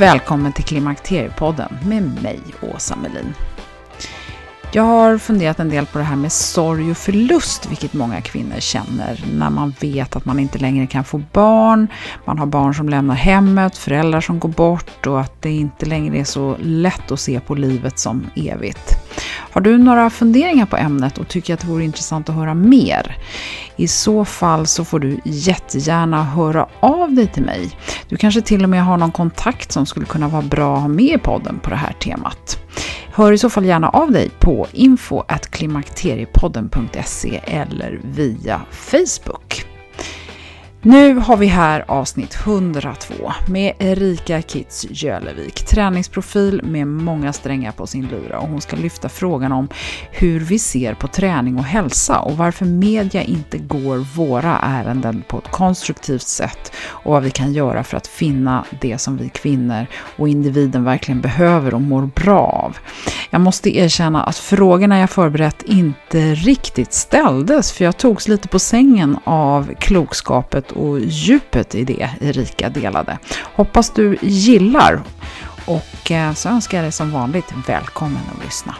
Välkommen till Klimakteriepodden med mig, Åsa Melin. Jag har funderat en del på det här med sorg och förlust, vilket många kvinnor känner när man vet att man inte längre kan få barn, man har barn som lämnar hemmet, föräldrar som går bort och att det inte längre är så lätt att se på livet som evigt. Har du några funderingar på ämnet och tycker att det vore intressant att höra mer? I så fall så får du jättegärna höra av dig till mig. Du kanske till och med har någon kontakt som skulle kunna vara bra att ha med i podden på det här temat. Hör i så fall gärna av dig på info.klimakteriepodden.se eller via Facebook. Nu har vi här avsnitt 102 med Erika Kitz Jölevik, träningsprofil med många strängar på sin lyra och hon ska lyfta frågan om hur vi ser på träning och hälsa och varför media inte går våra ärenden på ett konstruktivt sätt och vad vi kan göra för att finna det som vi kvinnor och individen verkligen behöver och mår bra av. Jag måste erkänna att frågorna jag förberett inte riktigt ställdes för jag togs lite på sängen av klokskapet och djupet i det Erika delade. Hoppas du gillar och eh, så önskar jag dig som vanligt välkommen att lyssna.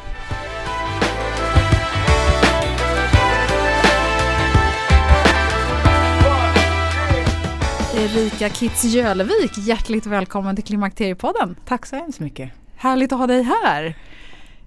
Erika Kitz Jölevik, hjärtligt välkommen till Klimakteriepodden. Tack så hemskt mycket. Härligt att ha dig här.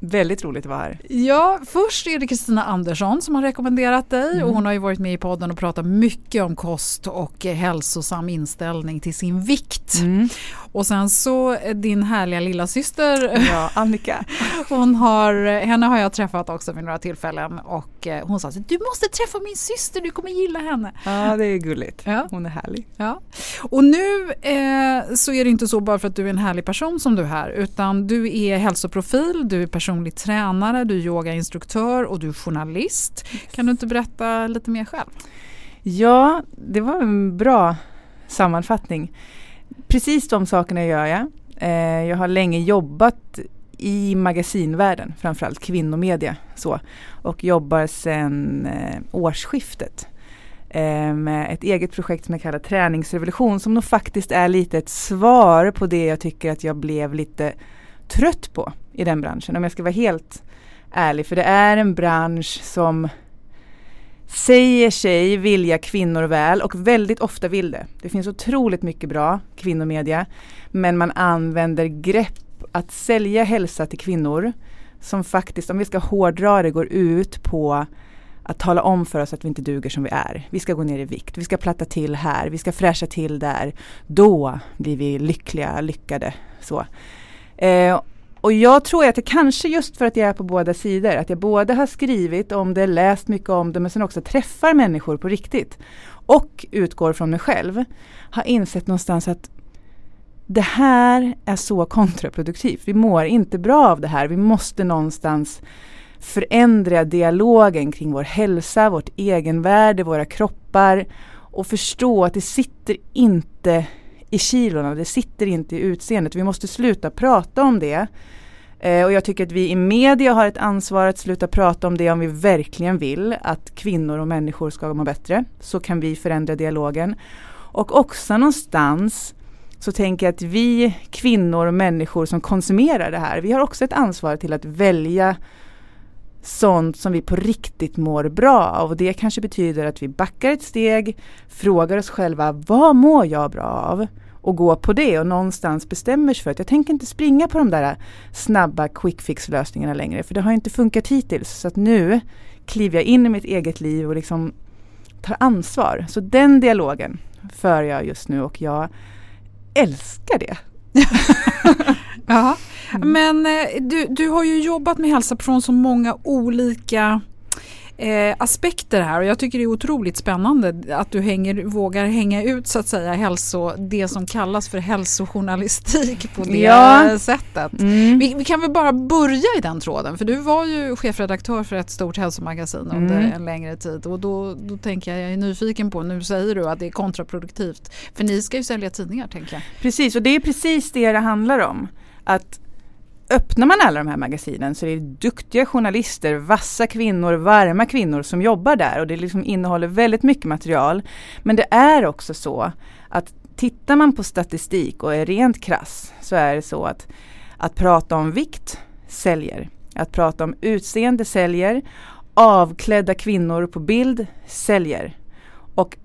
Väldigt roligt att vara här. Ja, först är det Kristina Andersson som har rekommenderat dig mm. och hon har ju varit med i podden och pratat mycket om kost och hälsosam inställning till sin vikt. Mm. Och sen så din härliga lilla syster ja, Annika. hon har, henne har jag träffat också vid några tillfällen och eh, hon sa att du måste träffa min syster, du kommer gilla henne. Ja, det är gulligt. Ja. Hon är härlig. Ja. Och nu eh, så är det inte så bara för att du är en härlig person som du är här utan du är hälsoprofil, du är personlig tränare, du är yogainstruktör och du är journalist. Kan du inte berätta lite mer själv? Ja, det var en bra sammanfattning. Precis de sakerna gör jag. Eh, jag har länge jobbat i magasinvärlden, framförallt kvinnomedia. Så, och jobbar sedan eh, årsskiftet eh, med ett eget projekt som jag kallar Träningsrevolution som nog faktiskt är lite ett svar på det jag tycker att jag blev lite trött på i den branschen om jag ska vara helt ärlig. För det är en bransch som säger sig vilja kvinnor väl och väldigt ofta vill det. Det finns otroligt mycket bra kvinnomedia men man använder grepp att sälja hälsa till kvinnor som faktiskt, om vi ska hårdra det, går ut på att tala om för oss att vi inte duger som vi är. Vi ska gå ner i vikt, vi ska platta till här, vi ska fräscha till där. Då blir vi lyckliga, lyckade. Så. Eh, och jag tror att det kanske just för att jag är på båda sidor, att jag både har skrivit om det, läst mycket om det, men sen också träffar människor på riktigt och utgår från mig själv, har insett någonstans att det här är så kontraproduktivt. Vi mår inte bra av det här. Vi måste någonstans förändra dialogen kring vår hälsa, vårt egenvärde, våra kroppar och förstå att det sitter inte i kilorna, det sitter inte i utseendet. Vi måste sluta prata om det. Eh, och jag tycker att vi i media har ett ansvar att sluta prata om det om vi verkligen vill att kvinnor och människor ska må bättre. Så kan vi förändra dialogen. Och också någonstans så tänker jag att vi kvinnor och människor som konsumerar det här, vi har också ett ansvar till att välja sånt som vi på riktigt mår bra av. Och det kanske betyder att vi backar ett steg, frågar oss själva vad mår jag bra av? Och går på det och någonstans bestämmer sig för att jag tänker inte springa på de där snabba quick fix lösningarna längre. För det har inte funkat hittills. Så att nu kliver jag in i mitt eget liv och liksom tar ansvar. Så den dialogen för jag just nu och jag älskar det. ja. Mm. Men eh, du, du har ju jobbat med hälsa från så många olika eh, aspekter här och jag tycker det är otroligt spännande att du hänger, vågar hänga ut så att säga hälso, det som kallas för hälsojournalistik på det ja. sättet. Mm. Vi, vi, kan väl bara börja i den tråden för du var ju chefredaktör för ett stort hälsomagasin under mm. en längre tid och då, då tänker jag, jag är nyfiken på, nu säger du att det är kontraproduktivt för ni ska ju sälja tidningar tänker jag. Precis och det är precis det det handlar om. Att öppnar man alla de här magasinen så är det duktiga journalister, vassa kvinnor, varma kvinnor som jobbar där och det liksom innehåller väldigt mycket material. Men det är också så att tittar man på statistik och är rent krass så är det så att att prata om vikt säljer. Att prata om utseende säljer. Avklädda kvinnor på bild säljer. Och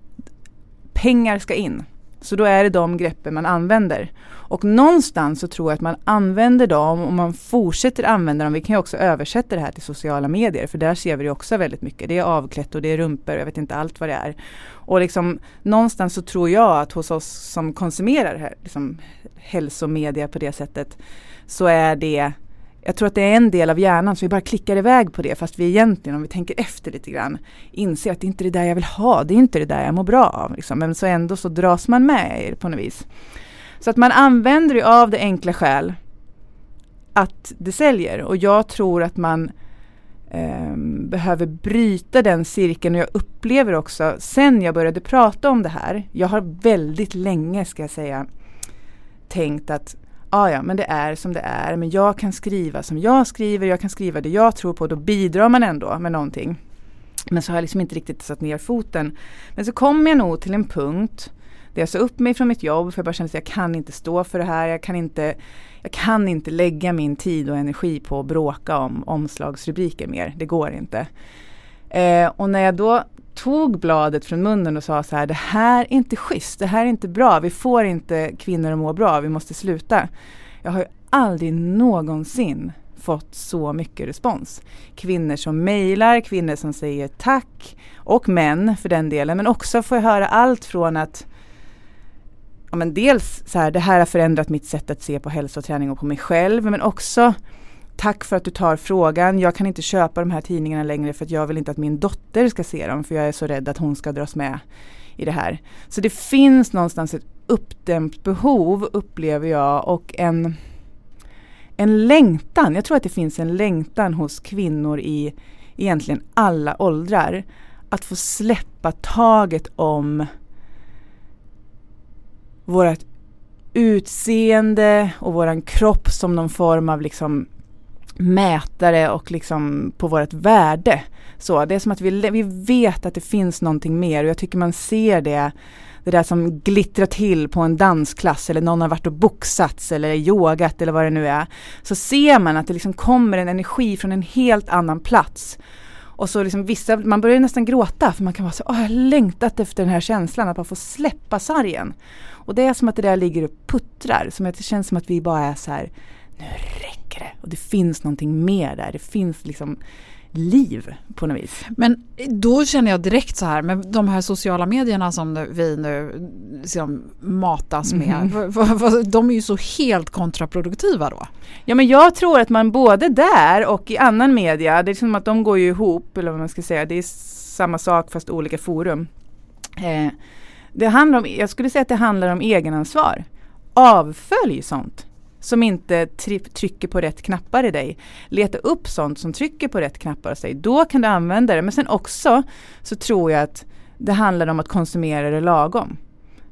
pengar ska in. Så då är det de greppen man använder. Och någonstans så tror jag att man använder dem och man fortsätter använda dem. Vi kan ju också översätta det här till sociala medier för där ser vi det också väldigt mycket. Det är avklätt och det är rumpor jag vet inte allt vad det är. Och liksom någonstans så tror jag att hos oss som konsumerar liksom, hälsomedia på det sättet så är det jag tror att det är en del av hjärnan som vi bara klickar iväg på det fast vi egentligen om vi tänker efter lite grann inser att det inte är det där jag vill ha, det är inte det där jag mår bra av. Liksom. Men så ändå så dras man med i det på något vis. Så att man använder det av det enkla skäl att det säljer och jag tror att man eh, behöver bryta den cirkeln och jag upplever också sen jag började prata om det här, jag har väldigt länge ska jag säga tänkt att ah, ja men det är som det är men jag kan skriva som jag skriver, jag kan skriva det jag tror på, då bidrar man ändå med någonting. Men så har jag liksom inte riktigt satt ner foten. Men så kommer jag nog till en punkt där jag sa upp mig från mitt jobb för jag bara kände att jag kan inte stå för det här. Jag kan inte, jag kan inte lägga min tid och energi på att bråka om omslagsrubriker mer. Det går inte. Eh, och när jag då tog bladet från munnen och sa så här, det här är inte schysst, det här är inte bra, vi får inte kvinnor att må bra, vi måste sluta. Jag har ju aldrig någonsin fått så mycket respons. Kvinnor som mejlar, kvinnor som säger tack och män för den delen. Men också får jag höra allt från att ja, men dels så här, det här har förändrat mitt sätt att se på hälsoträning och på mig själv men också Tack för att du tar frågan. Jag kan inte köpa de här tidningarna längre för att jag vill inte att min dotter ska se dem för jag är så rädd att hon ska dras med i det här. Så det finns någonstans ett uppdämt behov upplever jag och en, en längtan. Jag tror att det finns en längtan hos kvinnor i egentligen alla åldrar att få släppa taget om vårt utseende och våran kropp som någon form av liksom mätare och liksom på vårt värde. Så det är som att vi, vi vet att det finns någonting mer och jag tycker man ser det det där som glittrar till på en dansklass eller någon har varit och boxats eller yogat eller vad det nu är. Så ser man att det liksom kommer en energi från en helt annan plats. Och så liksom vissa, man börjar nästan gråta för man kan vara så, åh jag har längtat efter den här känslan att man får släppa sargen. Och det är som att det där ligger och puttrar, som att det känns som att vi bara är så här, nu det. Och det finns någonting mer där, det finns liksom liv på något vis. Men då känner jag direkt så här med de här sociala medierna som vi nu liksom matas med. Mm. De är ju så helt kontraproduktiva då. Ja men jag tror att man både där och i annan media, det är som att de går ju ihop eller vad man ska säga. Det är samma sak fast olika forum. Eh, det handlar om, jag skulle säga att det handlar om egenansvar. Avfölj sånt som inte trycker på rätt knappar i dig. Leta upp sånt som trycker på rätt knappar hos dig. Då kan du använda det. Men sen också så tror jag att det handlar om att konsumera det lagom.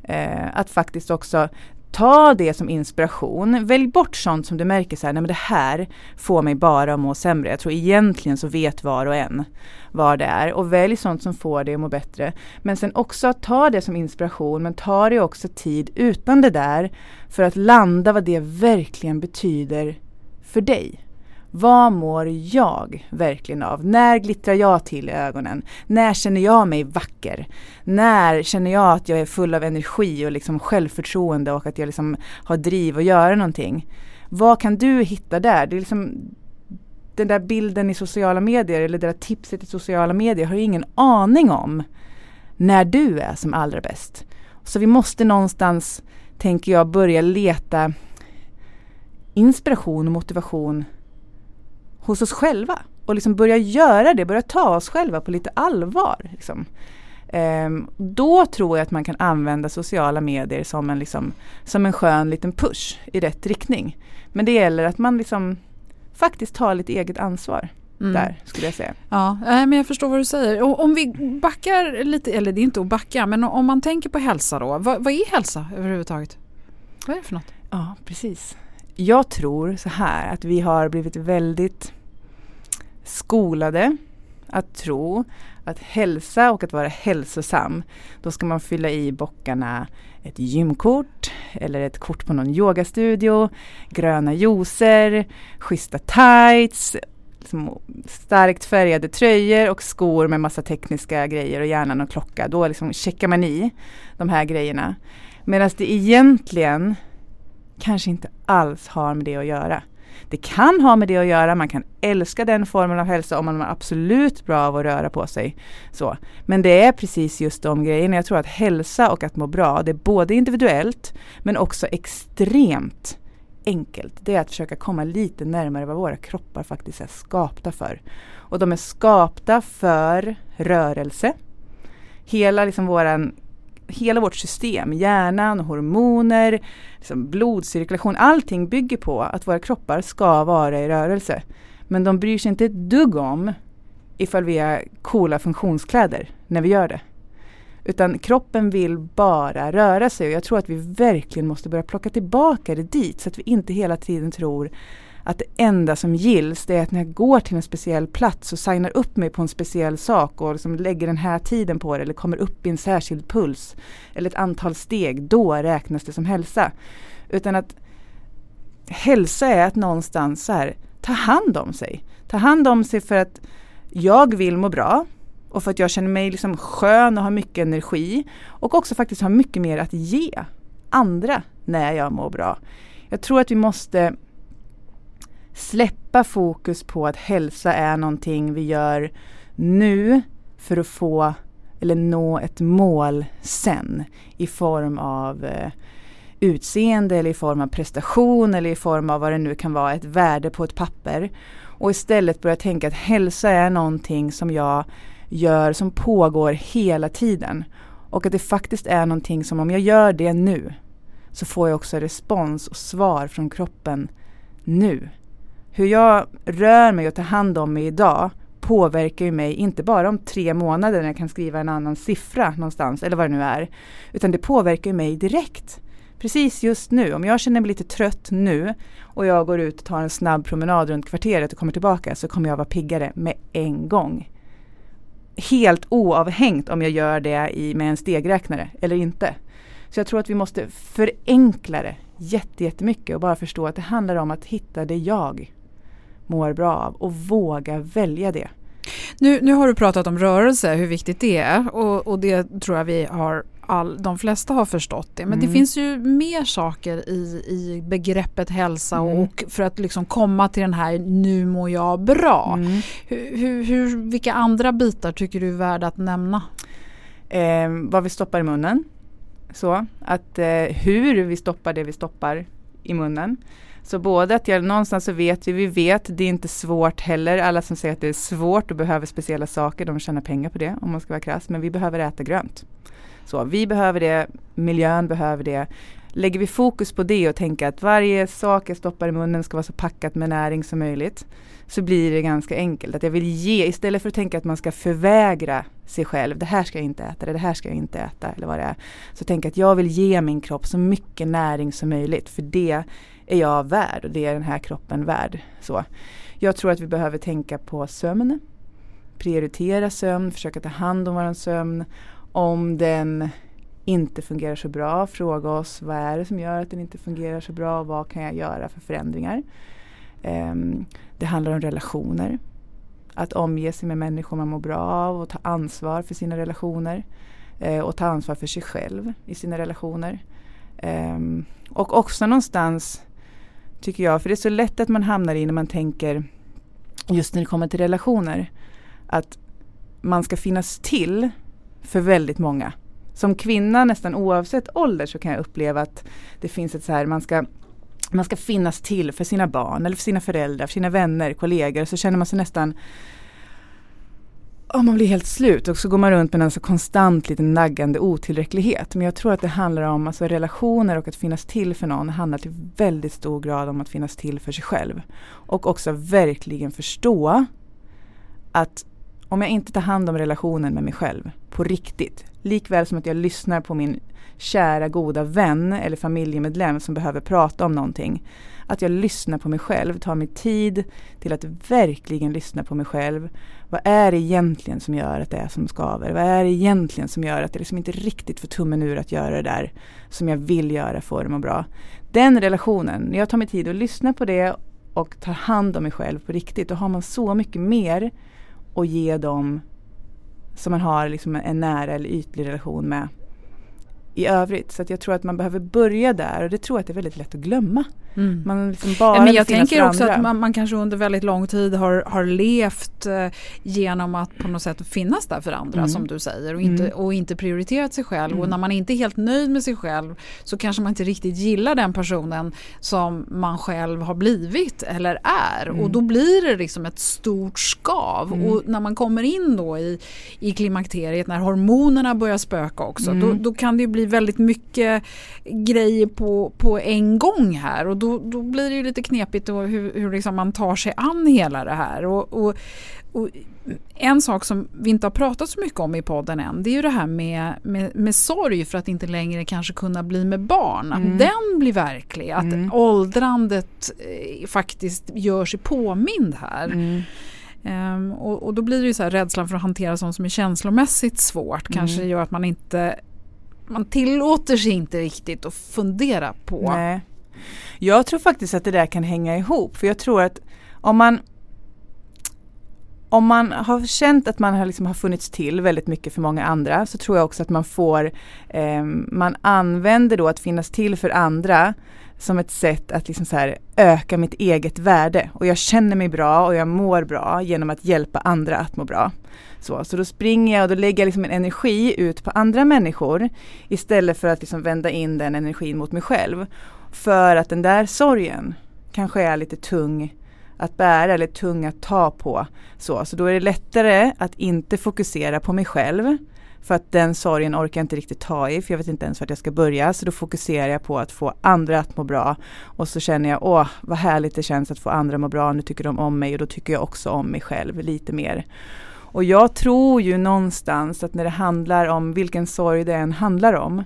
Eh, att faktiskt också ta det som inspiration. Välj bort sånt som du märker så här, nej men det här får mig bara att må sämre. Jag tror egentligen så vet var och en vad det är. Och välj sånt som får dig att må bättre. Men sen också ta det som inspiration men ta det också tid utan det där för att landa vad det verkligen betyder för dig. Vad mår jag verkligen av? När glittrar jag till i ögonen? När känner jag mig vacker? När känner jag att jag är full av energi och liksom självförtroende och att jag liksom har driv att göra någonting? Vad kan du hitta där? Det är liksom den där bilden i sociala medier eller det där tipset i sociala medier har ju ingen aning om när du är som allra bäst. Så vi måste någonstans, tänker jag, börja leta inspiration och motivation hos oss själva och liksom börja göra det, börja ta oss själva på lite allvar. Liksom. Um, då tror jag att man kan använda sociala medier som en, liksom, som en skön liten push i rätt riktning. Men det gäller att man liksom faktiskt tar lite eget ansvar. Mm. Där skulle jag säga. Ja, men jag förstår vad du säger. Och om vi backar lite, eller det är inte att backa, men om man tänker på hälsa då. Vad, vad är hälsa överhuvudtaget? Vad är det för något? Ja, precis. Jag tror så här att vi har blivit väldigt skolade att tro att hälsa och att vara hälsosam, då ska man fylla i bockarna ett gymkort eller ett kort på någon yogastudio, gröna juicer, schyssta tights, liksom starkt färgade tröjor och skor med massa tekniska grejer och gärna någon klocka. Då liksom checkar man i de här grejerna. Medan det egentligen kanske inte alls har med det att göra. Det kan ha med det att göra, man kan älska den formen av hälsa om man är absolut bra av att röra på sig. Så. Men det är precis just de grejerna. Jag tror att hälsa och att må bra, det är både individuellt men också extremt enkelt. Det är att försöka komma lite närmare vad våra kroppar faktiskt är skapta för. Och de är skapta för rörelse. Hela liksom våran hela vårt system, hjärnan, hormoner, liksom blodcirkulation, allting bygger på att våra kroppar ska vara i rörelse. Men de bryr sig inte ett dugg om ifall vi har coola funktionskläder när vi gör det. Utan kroppen vill bara röra sig och jag tror att vi verkligen måste börja plocka tillbaka det dit så att vi inte hela tiden tror att det enda som gills det är att när jag går till en speciell plats och signar upp mig på en speciell sak och liksom lägger den här tiden på det eller kommer upp i en särskild puls eller ett antal steg, då räknas det som hälsa. Utan att hälsa är att någonstans så här, ta hand om sig. Ta hand om sig för att jag vill må bra och för att jag känner mig liksom skön och har mycket energi och också faktiskt har mycket mer att ge andra när jag mår bra. Jag tror att vi måste släppa fokus på att hälsa är någonting vi gör nu för att få eller nå ett mål sen i form av eh, utseende eller i form av prestation eller i form av vad det nu kan vara, ett värde på ett papper. Och istället börja tänka att hälsa är någonting som jag gör som pågår hela tiden. Och att det faktiskt är någonting som om jag gör det nu så får jag också respons och svar från kroppen nu hur jag rör mig och tar hand om mig idag påverkar ju mig inte bara om tre månader när jag kan skriva en annan siffra någonstans eller vad det nu är. Utan det påverkar mig direkt. Precis just nu, om jag känner mig lite trött nu och jag går ut och tar en snabb promenad runt kvarteret och kommer tillbaka så kommer jag vara piggare med en gång. Helt oavhängt om jag gör det i, med en stegräknare eller inte. Så jag tror att vi måste förenkla det jättemycket och bara förstå att det handlar om att hitta det jag mår bra av och våga välja det. Nu, nu har du pratat om rörelse, hur viktigt det är och, och det tror jag vi har all, de flesta har förstått det. Men mm. det finns ju mer saker i, i begreppet hälsa mm. och för att liksom komma till den här nu mår jag bra. Mm. Hur, hur, hur, vilka andra bitar tycker du är värda att nämna? Eh, vad vi stoppar i munnen. Så att eh, hur vi stoppar det vi stoppar i munnen. Så både att jag någonstans så vet vi, vi vet, det är inte svårt heller. Alla som säger att det är svårt och behöver speciella saker, de tjänar pengar på det om man ska vara krass. Men vi behöver äta grönt. Så vi behöver det, miljön behöver det, lägger vi fokus på det och tänker att varje sak jag stoppar i munnen ska vara så packat med näring som möjligt. Så blir det ganska enkelt. Att jag vill ge, istället för att tänka att man ska förvägra sig själv. Det här ska jag inte äta, det här ska jag inte äta. Eller vad det är. Så tänk att jag vill ge min kropp så mycket näring som möjligt. För det är jag värd och det är den här kroppen värd. Så. Jag tror att vi behöver tänka på sömn. Prioritera sömn, försöka ta hand om vår sömn. Om den inte fungerar så bra, fråga oss vad är det som gör att den inte fungerar så bra och vad kan jag göra för förändringar. Um, det handlar om relationer. Att omge sig med människor man mår bra av och ta ansvar för sina relationer. Uh, och ta ansvar för sig själv i sina relationer. Um, och också någonstans, tycker jag, för det är så lätt att man hamnar i när man tänker just när det kommer till relationer, att man ska finnas till för väldigt många som kvinna nästan oavsett ålder så kan jag uppleva att det finns ett så här, man ska man ska finnas till för sina barn eller för sina föräldrar, för sina vänner, kollegor. Så känner man sig nästan oh, man blir helt slut och så går man runt med en så konstant lite naggande otillräcklighet. Men jag tror att det handlar om alltså, relationer och att finnas till för någon handlar till väldigt stor grad om att finnas till för sig själv. Och också verkligen förstå att om jag inte tar hand om relationen med mig själv på riktigt, likväl som att jag lyssnar på min kära goda vän eller familjemedlem som behöver prata om någonting. Att jag lyssnar på mig själv, tar mig tid till att verkligen lyssna på mig själv. Vad är det egentligen som gör att det är som skaver? Vad är det egentligen som gör att jag liksom inte riktigt får tummen ur att göra det där som jag vill göra för att må bra? Den relationen, när jag tar mig tid att lyssna på det och tar hand om mig själv på riktigt, då har man så mycket mer och ge dem som man har liksom en nära eller ytlig relation med i övrigt. Så jag tror att man behöver börja där och det tror jag att det är väldigt lätt att glömma. Mm. Man liksom bara ja, men jag tänker också att man, man, kanske under väldigt lång tid har, har levt eh, genom att på något sätt finnas där för andra mm. som du säger och inte, mm. och inte prioriterat sig själv. Och mm. när man inte är helt nöjd med sig själv så kanske man inte riktigt gillar den personen som man själv har blivit eller är. Och mm. då blir det liksom ett stort skav. Mm. Och när man kommer in då i, i klimakteriet när hormonerna börjar spöka också då, då kan det bli väldigt mycket grejer på, på en gång här. Och då, då blir det ju lite knepigt och hur, hur liksom man tar sig an hela det här. Och, och, och, en sak som vi inte har pratat så mycket om i podden än det är ju det här med, med, med sorg för att inte längre kanske kunna bli med barn. Att mm. den blir verklig, att mm. åldrandet eh, faktiskt gör sig påmind här. Mm. Um, och, och, då blir det ju så här rädslan för att hantera sånt som är känslomässigt svårt kanske mm. gör att man inte man tillåter sig inte riktigt att fundera på. Nej. Jag tror faktiskt att det där kan hänga ihop för jag tror att om man om man har känt att man har, liksom har funnits till väldigt mycket för många andra så tror jag också att man får, eh, man använder då att finnas till för andra som ett sätt att liksom så här öka mitt eget värde. Och jag känner mig bra och jag mår bra genom att hjälpa andra att må bra. Så, så då springer jag och då lägger jag liksom en energi ut på andra människor istället för att liksom vända in den energin mot mig själv. För att den där sorgen kanske är lite tung att bära eller tung att ta på. Så, så då är det lättare att inte fokusera på mig själv. För att den sorgen orkar jag inte riktigt ta i för jag vet inte ens vart jag ska börja. Så då fokuserar jag på att få andra att må bra. Och så känner jag, åh vad härligt det känns att få andra att må bra. Nu tycker de om mig och då tycker jag också om mig själv lite mer. Och jag tror ju någonstans att när det handlar om vilken sorg det än handlar om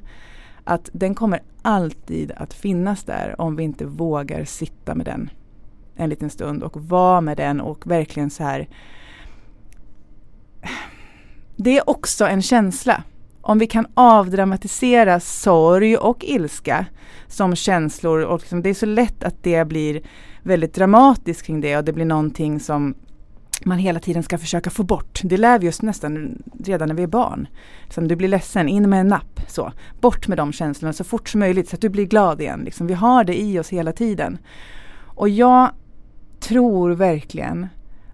att den kommer alltid att finnas där om vi inte vågar sitta med den en liten stund och vara med den och verkligen så här det är också en känsla. Om vi kan avdramatisera sorg och ilska som känslor och liksom, det är så lätt att det blir väldigt dramatiskt kring det och det blir någonting som man hela tiden ska försöka få bort. Det lär vi oss nästan redan när vi är barn. Som du blir ledsen, in med en napp. Så. Bort med de känslorna så fort som möjligt så att du blir glad igen. Liksom, vi har det i oss hela tiden. Och jag tror verkligen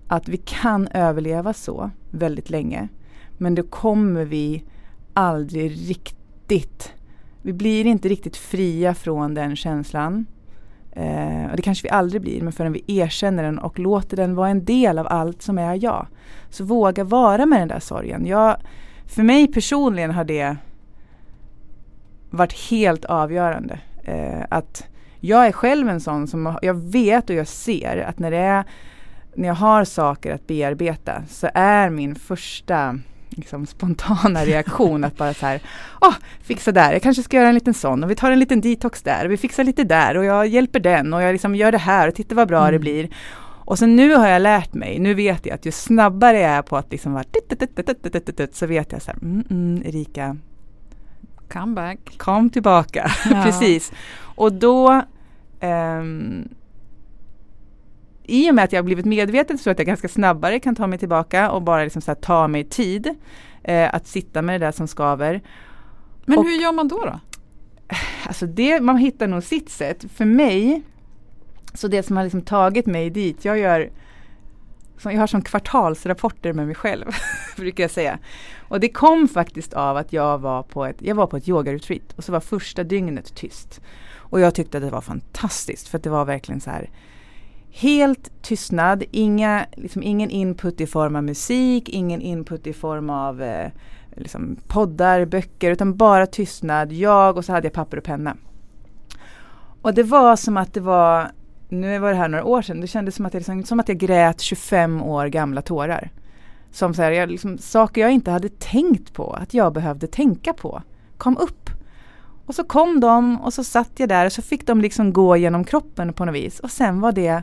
att vi kan överleva så väldigt länge. Men då kommer vi aldrig riktigt, vi blir inte riktigt fria från den känslan. Eh, och det kanske vi aldrig blir, men förrän vi erkänner den och låter den vara en del av allt som är jag. Så våga vara med den där sorgen. Jag, för mig personligen har det varit helt avgörande. Eh, att jag är själv en sån som jag vet och jag ser att när det är när jag har saker att bearbeta så är min första liksom, spontana reaktion att bara så här, åh, fixa där, jag kanske ska göra en liten sån och vi tar en liten detox där vi fixar lite där och jag hjälper den och jag liksom gör det här och titta vad bra mm. det blir. Och sen nu har jag lärt mig, nu vet jag att ju snabbare jag är på att liksom vara så vet jag så här, mm, mm, Erika, come back, kom tillbaka, ja. precis. Och då um, i och med att jag blivit medveten så att jag ganska snabbare kan ta mig tillbaka och bara liksom så ta mig tid eh, att sitta med det där som skaver. Men och, hur gör man då? då? Alltså det, man hittar nog sitt sätt. För mig, så det som har liksom tagit mig dit, jag gör jag har som kvartalsrapporter med mig själv, brukar jag säga. Och det kom faktiskt av att jag var på ett, jag var på ett yogaretreat och så var första dygnet tyst. Och jag tyckte att det var fantastiskt för det var verkligen så här helt tystnad, inga, liksom ingen input i form av musik, ingen input i form av eh, liksom poddar, böcker, utan bara tystnad, jag och så hade jag papper och penna. Och det var som att det var, nu var det här några år sedan, det kändes som att, jag, liksom, som att jag grät 25 år gamla tårar. Som så här, jag, liksom, saker jag inte hade tänkt på att jag behövde tänka på kom upp. Och så kom de och så satt jag där och så fick de liksom gå genom kroppen på något vis och sen var det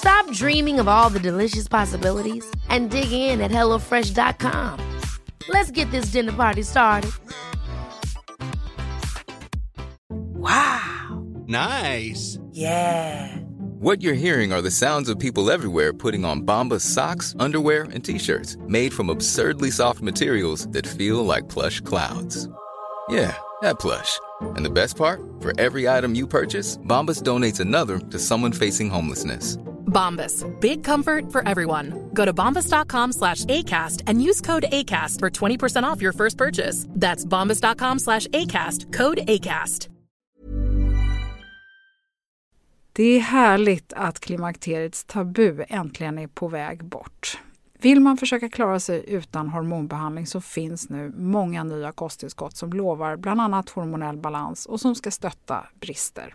Stop dreaming of all the delicious possibilities and dig in at HelloFresh.com. Let's get this dinner party started. Wow. Nice. Yeah. What you're hearing are the sounds of people everywhere putting on Bombas socks, underwear, and t-shirts made from absurdly soft materials that feel like plush clouds. Yeah, that plush. And the best part? For every item you purchase, Bombas donates another to someone facing homelessness. Bombas. Big comfort for everyone. Go to bombas.com slash ACAST and use code ACAST for 20% off your first purchase. That's bombas.com slash ACAST. Code ACAST. Det är härligt att klimakteriets tabu äntligen är på väg bort. Vill man försöka klara sig utan hormonbehandling så finns nu många nya kosttillskott som lovar bland annat hormonell balans och som ska stötta brister.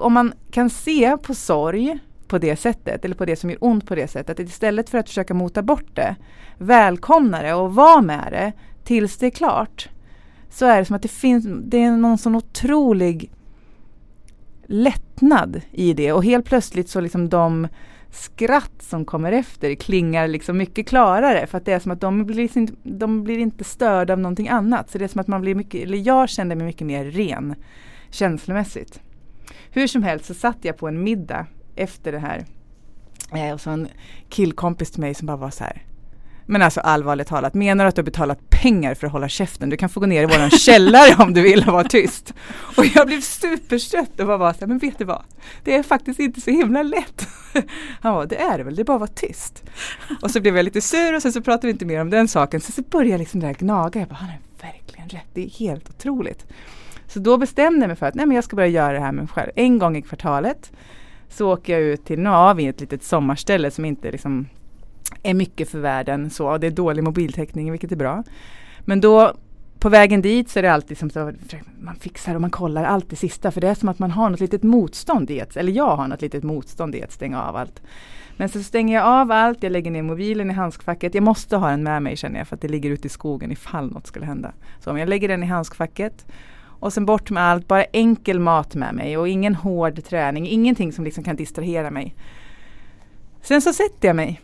Om man kan se på sorg på det sättet, eller på det som gör ont på det sättet, att istället för att försöka mota bort det, välkomna det och vara med det tills det är klart, så är det som att det finns, det är någon sån otrolig lättnad i det och helt plötsligt så liksom de skratt som kommer efter klingar liksom mycket klarare för att det är som att de blir, de blir inte störda av någonting annat. Så det är som att man blir mycket, eller jag kände mig mycket mer ren känslomässigt. Hur som helst så satt jag på en middag efter det här eh, och så en killkompis till mig som bara var så här men alltså allvarligt talat, menar du att du har betalat pengar för att hålla käften? Du kan få gå ner i våran källare om du vill och vara tyst. Och jag blev superstött och bara var så här, men vet du vad? Det är faktiskt inte så himla lätt. Han var, det är det väl, det är bara att vara tyst. Och så blev jag lite sur och sen så pratade vi inte mer om den saken. Sen så började jag liksom där gnaga, jag bara, han har verkligen rätt, det är helt otroligt. Så då bestämde jag mig för att nej, men jag ska börja göra det här med mig själv. En gång i kvartalet så åker jag ut till Navi, ett litet sommarställe som inte liksom är mycket för världen så. Det är dålig mobiltäckning vilket är bra. Men då på vägen dit så är det alltid som så, man fixar och man kollar allt det sista för det är som att man har något litet motstånd i att, eller jag har något litet motstånd i att stänga av allt. Men så stänger jag av allt, jag lägger ner mobilen i handskfacket. Jag måste ha den med mig känner jag för att det ligger ute i skogen ifall något skulle hända. Så om jag lägger den i handskfacket och sen bort med allt, bara enkel mat med mig och ingen hård träning, ingenting som liksom kan distrahera mig. Sen så sätter jag mig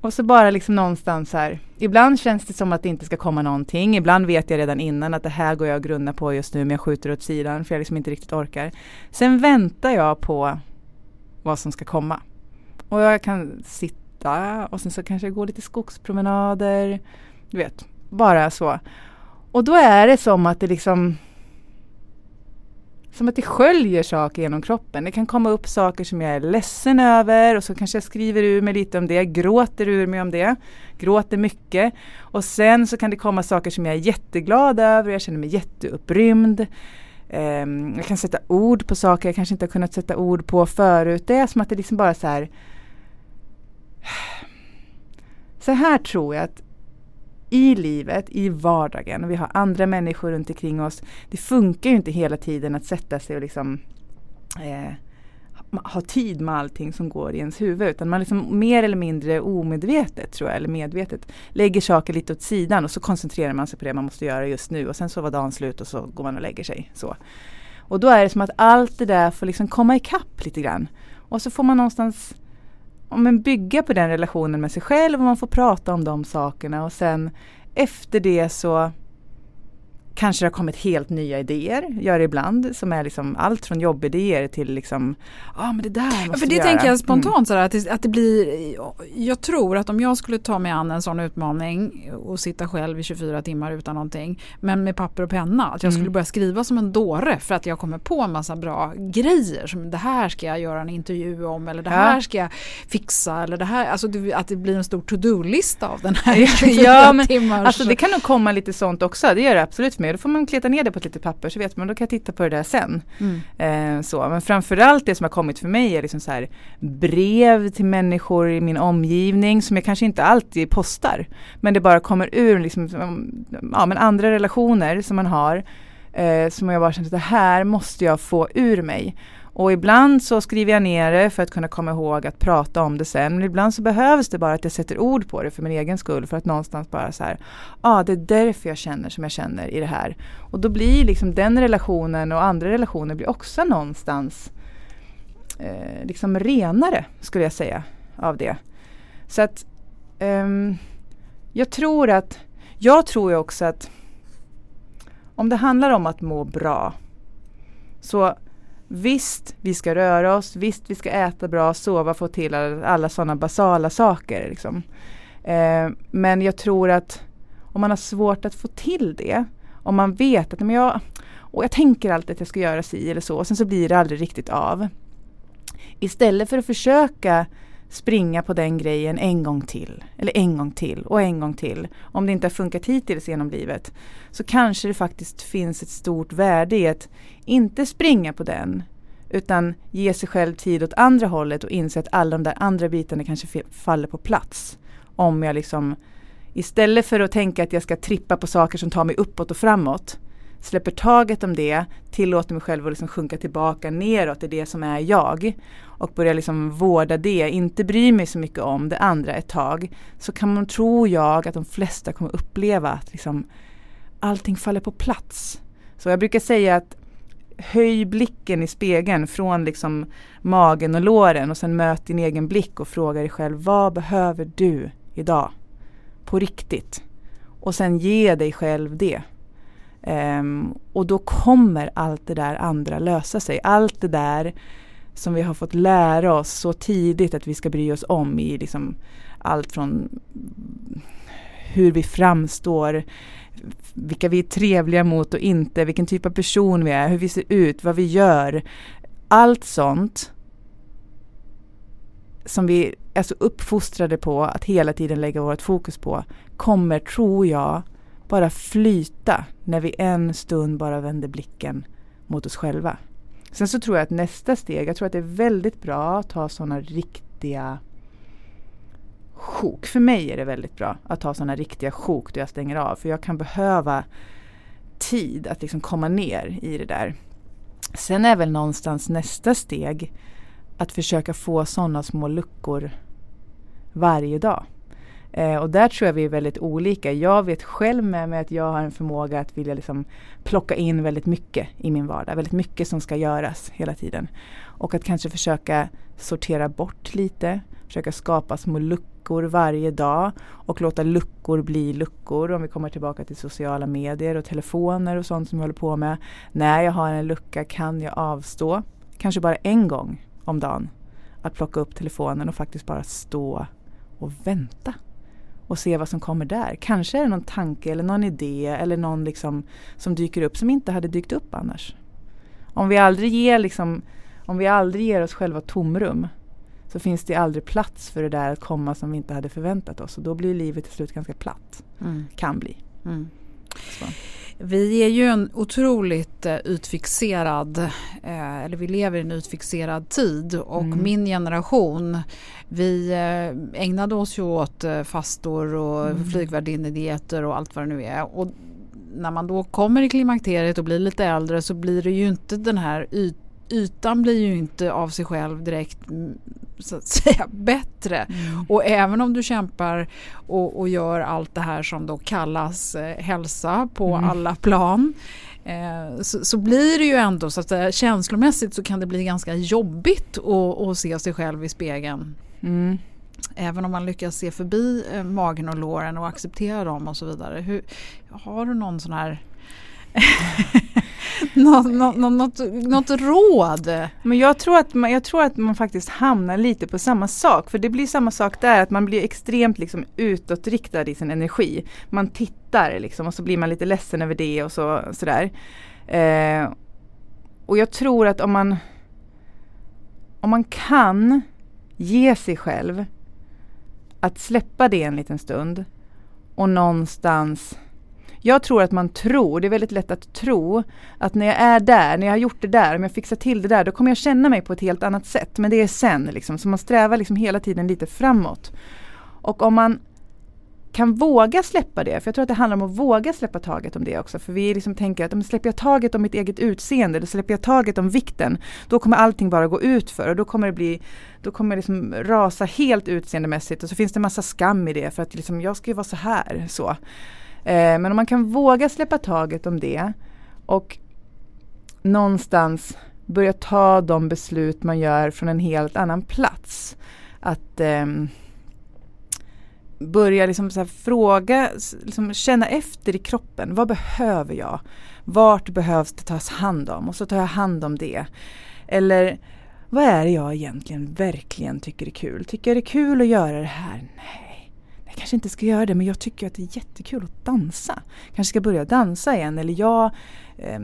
och så bara liksom någonstans här. Ibland känns det som att det inte ska komma någonting. Ibland vet jag redan innan att det här går jag och grunnar på just nu men jag skjuter åt sidan för jag liksom inte riktigt orkar. Sen väntar jag på vad som ska komma. Och jag kan sitta och sen så kanske jag går lite skogspromenader. Du vet, bara så. Och då är det som att det liksom som att det sköljer saker genom kroppen. Det kan komma upp saker som jag är ledsen över och så kanske jag skriver ur mig lite om det, gråter ur mig om det, gråter mycket. Och sen så kan det komma saker som jag är jätteglad över och jag känner mig jätteupprymd. Um, jag kan sätta ord på saker jag kanske inte har kunnat sätta ord på förut. Det är som att det liksom bara så här så här tror jag att i livet, i vardagen, vi har andra människor runt omkring oss. Det funkar ju inte hela tiden att sätta sig och liksom eh, ha tid med allting som går i ens huvud utan man liksom mer eller mindre omedvetet tror jag, eller medvetet lägger saker lite åt sidan och så koncentrerar man sig på det man måste göra just nu och sen så var dagen slut och så går man och lägger sig. Så. Och då är det som att allt det där får liksom komma ikapp lite grann. Och så får man någonstans men bygga på den relationen med sig själv och man får prata om de sakerna och sen efter det så Kanske det har kommit helt nya idéer, gör det ibland, som är liksom allt från jobbidéer till liksom, ja ah, men det där måste ja, För det vi tänker göra. jag spontant mm. sådär, att det, att det blir, jag tror att om jag skulle ta mig an en sån utmaning och sitta själv i 24 timmar utan någonting, men med papper och penna, att jag skulle mm. börja skriva som en dåre för att jag kommer på en massa bra grejer, som det här ska jag göra en intervju om eller det här ska jag fixa eller det här, alltså att det blir en stor to-do-lista av den här 24 ja, men, timmars. Alltså det kan nog komma lite sånt också, det gör det absolut med. Då får man kleta ner det på ett litet papper så vet man, då kan jag titta på det där sen. Mm. Eh, så. Men framförallt det som har kommit för mig är liksom så här, brev till människor i min omgivning som jag kanske inte alltid postar. Men det bara kommer ur liksom, ja, men andra relationer som man har. Eh, som jag bara känner att det här måste jag få ur mig. Och ibland så skriver jag ner det för att kunna komma ihåg att prata om det sen. Men ibland så behövs det bara att jag sätter ord på det för min egen skull. För att någonstans bara så här, ja ah, det är därför jag känner som jag känner i det här. Och då blir liksom den relationen och andra relationer blir också någonstans eh, liksom renare skulle jag säga av det. Så att um, jag tror att, jag tror ju också att om det handlar om att må bra så Visst, vi ska röra oss, visst vi ska äta bra, sova, få till alla, alla sådana basala saker. Liksom. Eh, men jag tror att om man har svårt att få till det, om man vet att men jag, och jag tänker alltid att jag ska göra si eller så och sen så blir det aldrig riktigt av. Istället för att försöka springa på den grejen en gång till, eller en gång till och en gång till. Om det inte har funkat hittills genom livet så kanske det faktiskt finns ett stort värde i att inte springa på den utan ge sig själv tid åt andra hållet och inse att alla de där andra bitarna kanske faller på plats. Om jag liksom istället för att tänka att jag ska trippa på saker som tar mig uppåt och framåt släpper taget om det, tillåter mig själv att liksom sjunka tillbaka neråt i det som är jag och börjar liksom vårda det, inte bry mig så mycket om det andra ett tag, så kan man, tror jag, att de flesta kommer uppleva att liksom allting faller på plats. Så jag brukar säga att höj blicken i spegeln från liksom magen och låren och sen möt din egen blick och fråga dig själv vad behöver du idag? På riktigt. Och sen ge dig själv det. Um, och då kommer allt det där andra lösa sig. Allt det där som vi har fått lära oss så tidigt att vi ska bry oss om i liksom allt från hur vi framstår, vilka vi är trevliga mot och inte, vilken typ av person vi är, hur vi ser ut, vad vi gör. Allt sånt som vi är så uppfostrade på att hela tiden lägga vårt fokus på kommer, tror jag, bara flyta när vi en stund bara vänder blicken mot oss själva. Sen så tror jag att nästa steg, jag tror att det är väldigt bra att ta sådana riktiga sjok. För mig är det väldigt bra att ta sådana riktiga sjok då jag stänger av. För jag kan behöva tid att liksom komma ner i det där. Sen är väl någonstans nästa steg att försöka få sådana små luckor varje dag. Eh, och där tror jag vi är väldigt olika. Jag vet själv med mig att jag har en förmåga att vilja liksom plocka in väldigt mycket i min vardag. Väldigt mycket som ska göras hela tiden. Och att kanske försöka sortera bort lite. Försöka skapa små luckor varje dag och låta luckor bli luckor. Om vi kommer tillbaka till sociala medier och telefoner och sånt som jag håller på med. När jag har en lucka kan jag avstå, kanske bara en gång om dagen, att plocka upp telefonen och faktiskt bara stå och vänta och se vad som kommer där. Kanske är det någon tanke eller någon idé eller någon liksom som dyker upp som inte hade dykt upp annars. Om vi aldrig ger, liksom, om vi aldrig ger oss själva tomrum så finns det aldrig plats för det där att komma som vi inte hade förväntat oss och då blir livet till slut ganska platt. Mm. Kan bli. Mm. Vi är ju en otroligt eh, utfixerad, eh, eller vi lever i en utfixerad tid och mm. min generation vi eh, ägnade oss ju åt fastor och mm. flygvärdinedieter och allt vad det nu är. Och när man då kommer i klimakteriet och blir lite äldre så blir det ju inte den här yt ytan blir ju inte av sig själv direkt så att säga bättre. Mm. Och även om du kämpar och, och, gör allt det här som då kallas eh, hälsa på mm. alla plan eh, så, så, blir det ju ändå så att eh, känslomässigt så kan det bli ganska jobbigt att, att se sig själv i spegeln. Mm. Även om man lyckas se förbi eh, magen och låren och acceptera dem och så vidare. Hur, har du någon sån här Nå, nå, nå, något, något råd? Men jag tror, att man, jag tror att man faktiskt hamnar lite på samma sak. För det blir samma sak där, att man blir extremt liksom utåtriktad i sin energi. Man tittar liksom och så blir man lite ledsen över det och så, sådär. Eh, och jag tror att om man, om man kan ge sig själv att släppa det en liten stund och någonstans jag tror att man tror, det är väldigt lätt att tro att när jag är där, när jag har gjort det där, om jag fixar till det där, då kommer jag känna mig på ett helt annat sätt. Men det är sen liksom, så man strävar liksom hela tiden lite framåt. Och om man kan våga släppa det, för jag tror att det handlar om att våga släppa taget om det också. För vi liksom tänker att om släpper jag taget om mitt eget utseende, eller släpper jag taget om vikten, då kommer allting bara gå ut för och då kommer det bli, då kommer det liksom rasa helt utseendemässigt och så finns det massa skam i det för att liksom, jag ska ju vara så här. Så. Eh, men om man kan våga släppa taget om det och någonstans börja ta de beslut man gör från en helt annan plats. Att eh, börja liksom så fråga, liksom känna efter i kroppen. Vad behöver jag? Vart behövs det tas hand om? Och så tar jag hand om det. Eller vad är det jag egentligen verkligen tycker är kul? Tycker jag det är kul att göra det här? Nej jag kanske inte ska göra det men jag tycker att det är jättekul att dansa. Kanske ska börja dansa igen eller jag eh,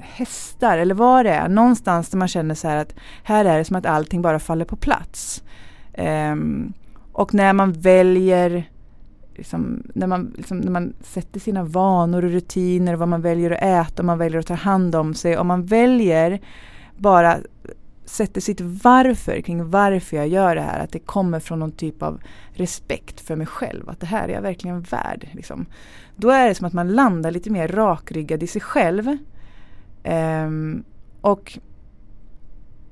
hästar eller vad det är. Någonstans där man känner så här att här är det som att allting bara faller på plats. Eh, och när man väljer Liksom, när, man, liksom, när man sätter sina vanor och rutiner, vad man väljer att äta, om man väljer att ta hand om sig, om man väljer bara sätter sitt varför kring varför jag gör det här. Att det kommer från någon typ av respekt för mig själv. Att det här är jag verkligen värd. Liksom. Då är det som att man landar lite mer rakryggad i sig själv. Um, och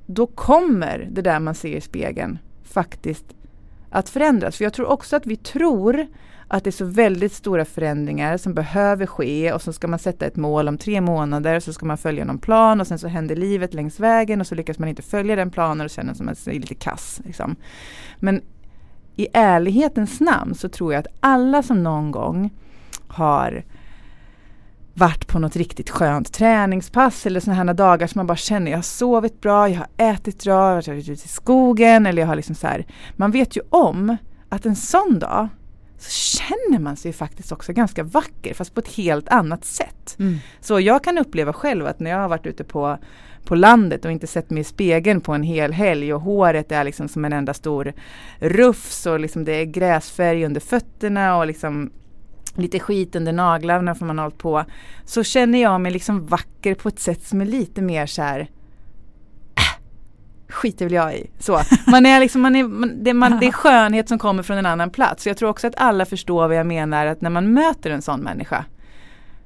då kommer det där man ser i spegeln faktiskt att förändras. För jag tror också att vi tror att det är så väldigt stora förändringar som behöver ske och så ska man sätta ett mål om tre månader och så ska man följa någon plan och sen så händer livet längs vägen och så lyckas man inte följa den planen och känner sig man är lite kass. Liksom. Men i ärlighetens namn så tror jag att alla som någon gång har varit på något riktigt skönt träningspass eller sådana här dagar som man bara känner jag har sovit bra, jag har ätit bra, jag har varit ute i skogen eller jag har liksom så här. Man vet ju om att en sån dag så känner man sig faktiskt också ganska vacker fast på ett helt annat sätt. Mm. Så jag kan uppleva själv att när jag har varit ute på, på landet och inte sett mig i spegeln på en hel helg och håret är liksom som en enda stor rufs och liksom det är gräsfärg under fötterna och liksom lite skit under naglarna för man har hållit på. Så känner jag mig liksom vacker på ett sätt som är lite mer så här skiter väl jag i. Så. Man är liksom, man är, man, det, man, det är skönhet som kommer från en annan plats. Jag tror också att alla förstår vad jag menar att när man möter en sån människa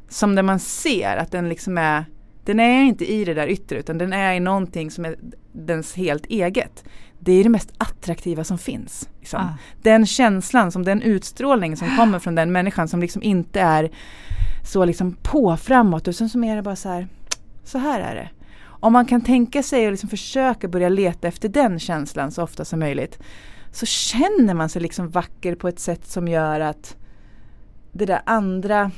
som där man ser att den liksom är den är inte i det där yttre utan den är i någonting som är dens helt eget. Det är det mest attraktiva som finns. Liksom. Ah. Den känslan, som den utstrålning som kommer från den människan som liksom inte är så liksom på framåt utan som är det bara så här, så här är det. Om man kan tänka sig och liksom försöka börja leta efter den känslan så ofta som möjligt så känner man sig liksom vacker på ett sätt som gör att det där andra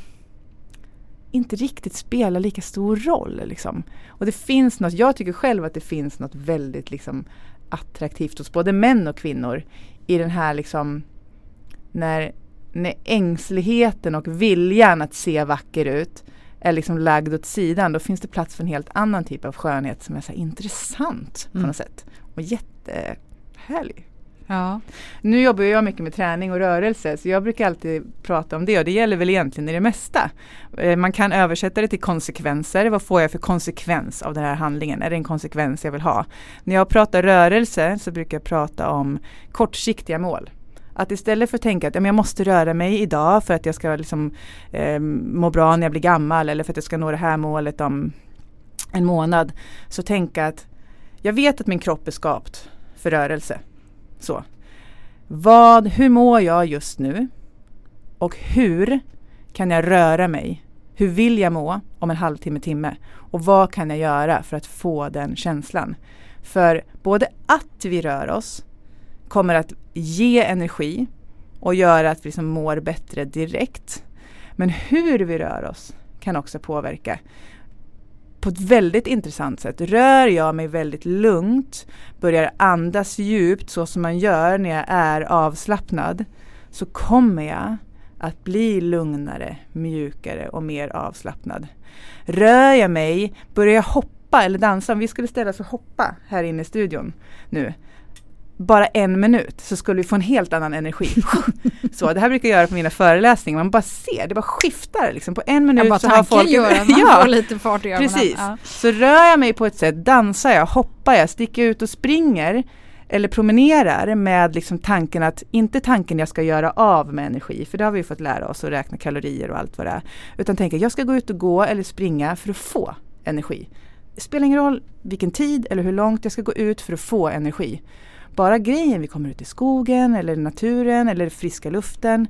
inte riktigt spelar lika stor roll. Liksom. Och det finns något, jag tycker själv att det finns något väldigt liksom, attraktivt hos både män och kvinnor i den här liksom när, när ängsligheten och viljan att se vacker ut är liksom lagd åt sidan, då finns det plats för en helt annan typ av skönhet som är så intressant mm. på något sätt. Och jättehärlig. Ja. Nu jobbar jag mycket med träning och rörelse så jag brukar alltid prata om det och det gäller väl egentligen i det mesta. Eh, man kan översätta det till konsekvenser. Vad får jag för konsekvens av den här handlingen? Är det en konsekvens jag vill ha? När jag pratar rörelse så brukar jag prata om kortsiktiga mål. Att istället för att tänka att ja, jag måste röra mig idag för att jag ska liksom, eh, må bra när jag blir gammal eller för att jag ska nå det här målet om en månad. Så tänka att jag vet att min kropp är skapt för rörelse. Så. Vad, hur mår jag just nu? Och hur kan jag röra mig? Hur vill jag må om en halvtimme, timme? Och vad kan jag göra för att få den känslan? För både att vi rör oss kommer att ge energi och göra att vi liksom mår bättre direkt. Men hur vi rör oss kan också påverka på ett väldigt intressant sätt. Rör jag mig väldigt lugnt, börjar andas djupt så som man gör när jag är avslappnad, så kommer jag att bli lugnare, mjukare och mer avslappnad. Rör jag mig, börjar jag hoppa eller dansa, om vi skulle ställa oss och hoppa här inne i studion nu, bara en minut så skulle vi få en helt annan energi. så det här brukar jag göra på mina föreläsningar, man bara ser, det bara skiftar liksom. På en minut bara så har folk... Gör man ja, får lite fart i ögonen. Precis. Ja. Så rör jag mig på ett sätt, dansar jag, hoppar jag, sticker ut och springer eller promenerar med liksom tanken att, inte tanken jag ska göra av med energi, för det har vi fått lära oss att räkna kalorier och allt vad det är. Utan tänka, jag ska gå ut och gå eller springa för att få energi. Det spelar ingen roll vilken tid eller hur långt jag ska gå ut för att få energi. Bara grejen, vi kommer ut i skogen eller naturen eller friska luften.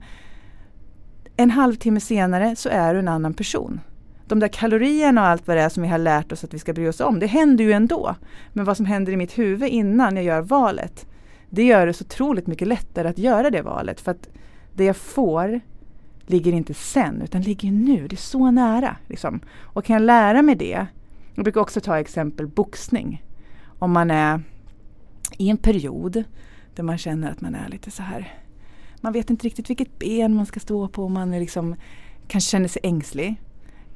En halvtimme senare så är du en annan person. De där kalorierna och allt vad det är som vi har lärt oss att vi ska bry oss om, det händer ju ändå. Men vad som händer i mitt huvud innan jag gör valet, det gör det så otroligt mycket lättare att göra det valet. För att det jag får ligger inte sen, utan ligger nu. Det är så nära. Liksom. Och kan jag lära mig det, jag brukar också ta exempel boxning. Om man är i en period där man känner att man är lite så här man vet inte riktigt vilket ben man ska stå på. Man är liksom, kanske känner sig ängslig.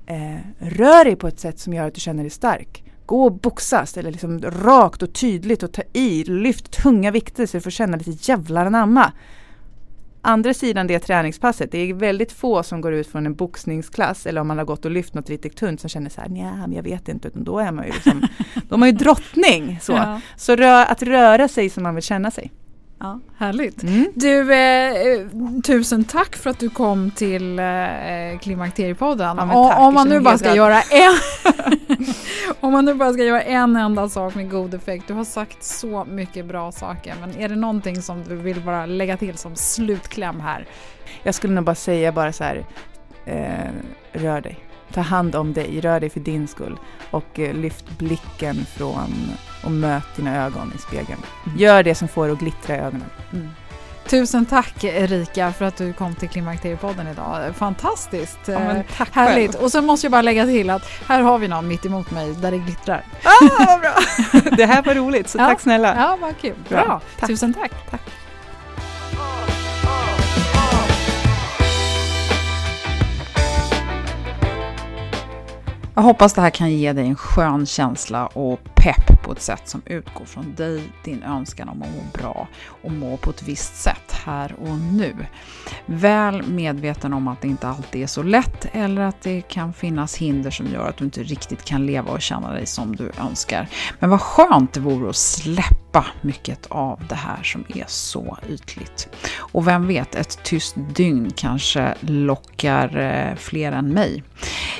Eh, rör dig på ett sätt som gör att du känner dig stark. Gå och boxas eller liksom rakt och tydligt och ta i. Lyft tunga vikter så du får känna lite jävlar anamma andra sidan det träningspasset, det är väldigt få som går ut från en boxningsklass eller om man har gått och lyft något riktigt tunt som känner så här, nej men jag vet inte, utan då är man ju liksom, då är man ju drottning. Så, ja. så rö att röra sig som man vill känna sig. Ja, härligt. Mm. Du, eh, tusen tack för att du kom till eh, Klimakteriepodden. Ja, om man nu bara ska göra en Om man nu bara ska göra en enda sak med god effekt. Du har sagt så mycket bra saker, men är det någonting som du vill bara lägga till som slutkläm här? Jag skulle nog bara säga bara så här, eh, rör dig. Ta hand om dig, rör dig för din skull och eh, lyft blicken från och möt dina ögon i spegeln. Mm. Gör det som får att glittra i ögonen. Mm. Tusen tack Erika för att du kom till Klimakteriepodden idag. Fantastiskt! Ja, tack Härligt! Själv. Och så måste jag bara lägga till att här har vi någon mitt emot mig där det glittrar. Ah, vad bra! det här var roligt, så ja. tack snälla! Ja, vad kul! Bra! bra. Tack. Tusen tack! tack. Jag hoppas det här kan ge dig en skön känsla och pepp på ett sätt som utgår från dig, din önskan om att må bra och må på ett visst sätt här och nu. Väl medveten om att det inte alltid är så lätt eller att det kan finnas hinder som gör att du inte riktigt kan leva och känna dig som du önskar. Men vad skönt det vore att släppa mycket av det här som är så ytligt. Och vem vet, ett tyst dygn kanske lockar eh, fler än mig.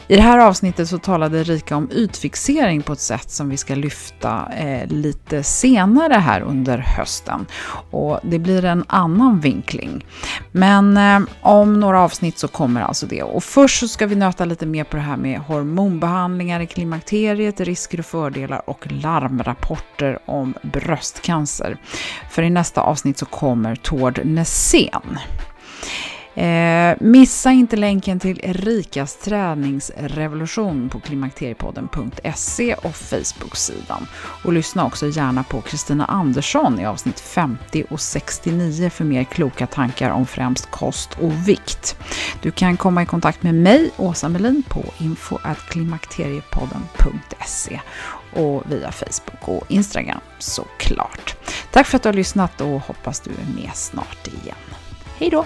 I det här avsnittet så talade Rika om ytfixering på ett sätt som vi ska lyfta eh, lite senare här under hösten. Och det blir en annan vinkling. Men eh, om några avsnitt så kommer alltså det. Och först så ska vi nöta lite mer på det här med hormonbehandlingar i klimakteriet, risker och fördelar och larmrapporter om bröstcancer. För i nästa avsnitt så kommer Tord Nässén. Eh, missa inte länken till Rikas träningsrevolution på klimakteriepodden.se och Facebook-sidan. Och lyssna också gärna på Kristina Andersson i avsnitt 50 och 69 för mer kloka tankar om främst kost och vikt. Du kan komma i kontakt med mig, Åsa Melin, på info.klimakteriepodden.se och via Facebook och Instagram såklart. Tack för att du har lyssnat och hoppas du är med snart igen. Hej då!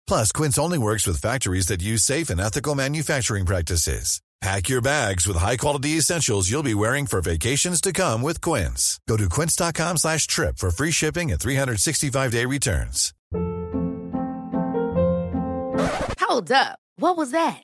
Plus, Quince only works with factories that use safe and ethical manufacturing practices. Pack your bags with high-quality essentials you'll be wearing for vacations to come with Quince. Go to quince.com slash trip for free shipping and 365-day returns. Hold up. What was that?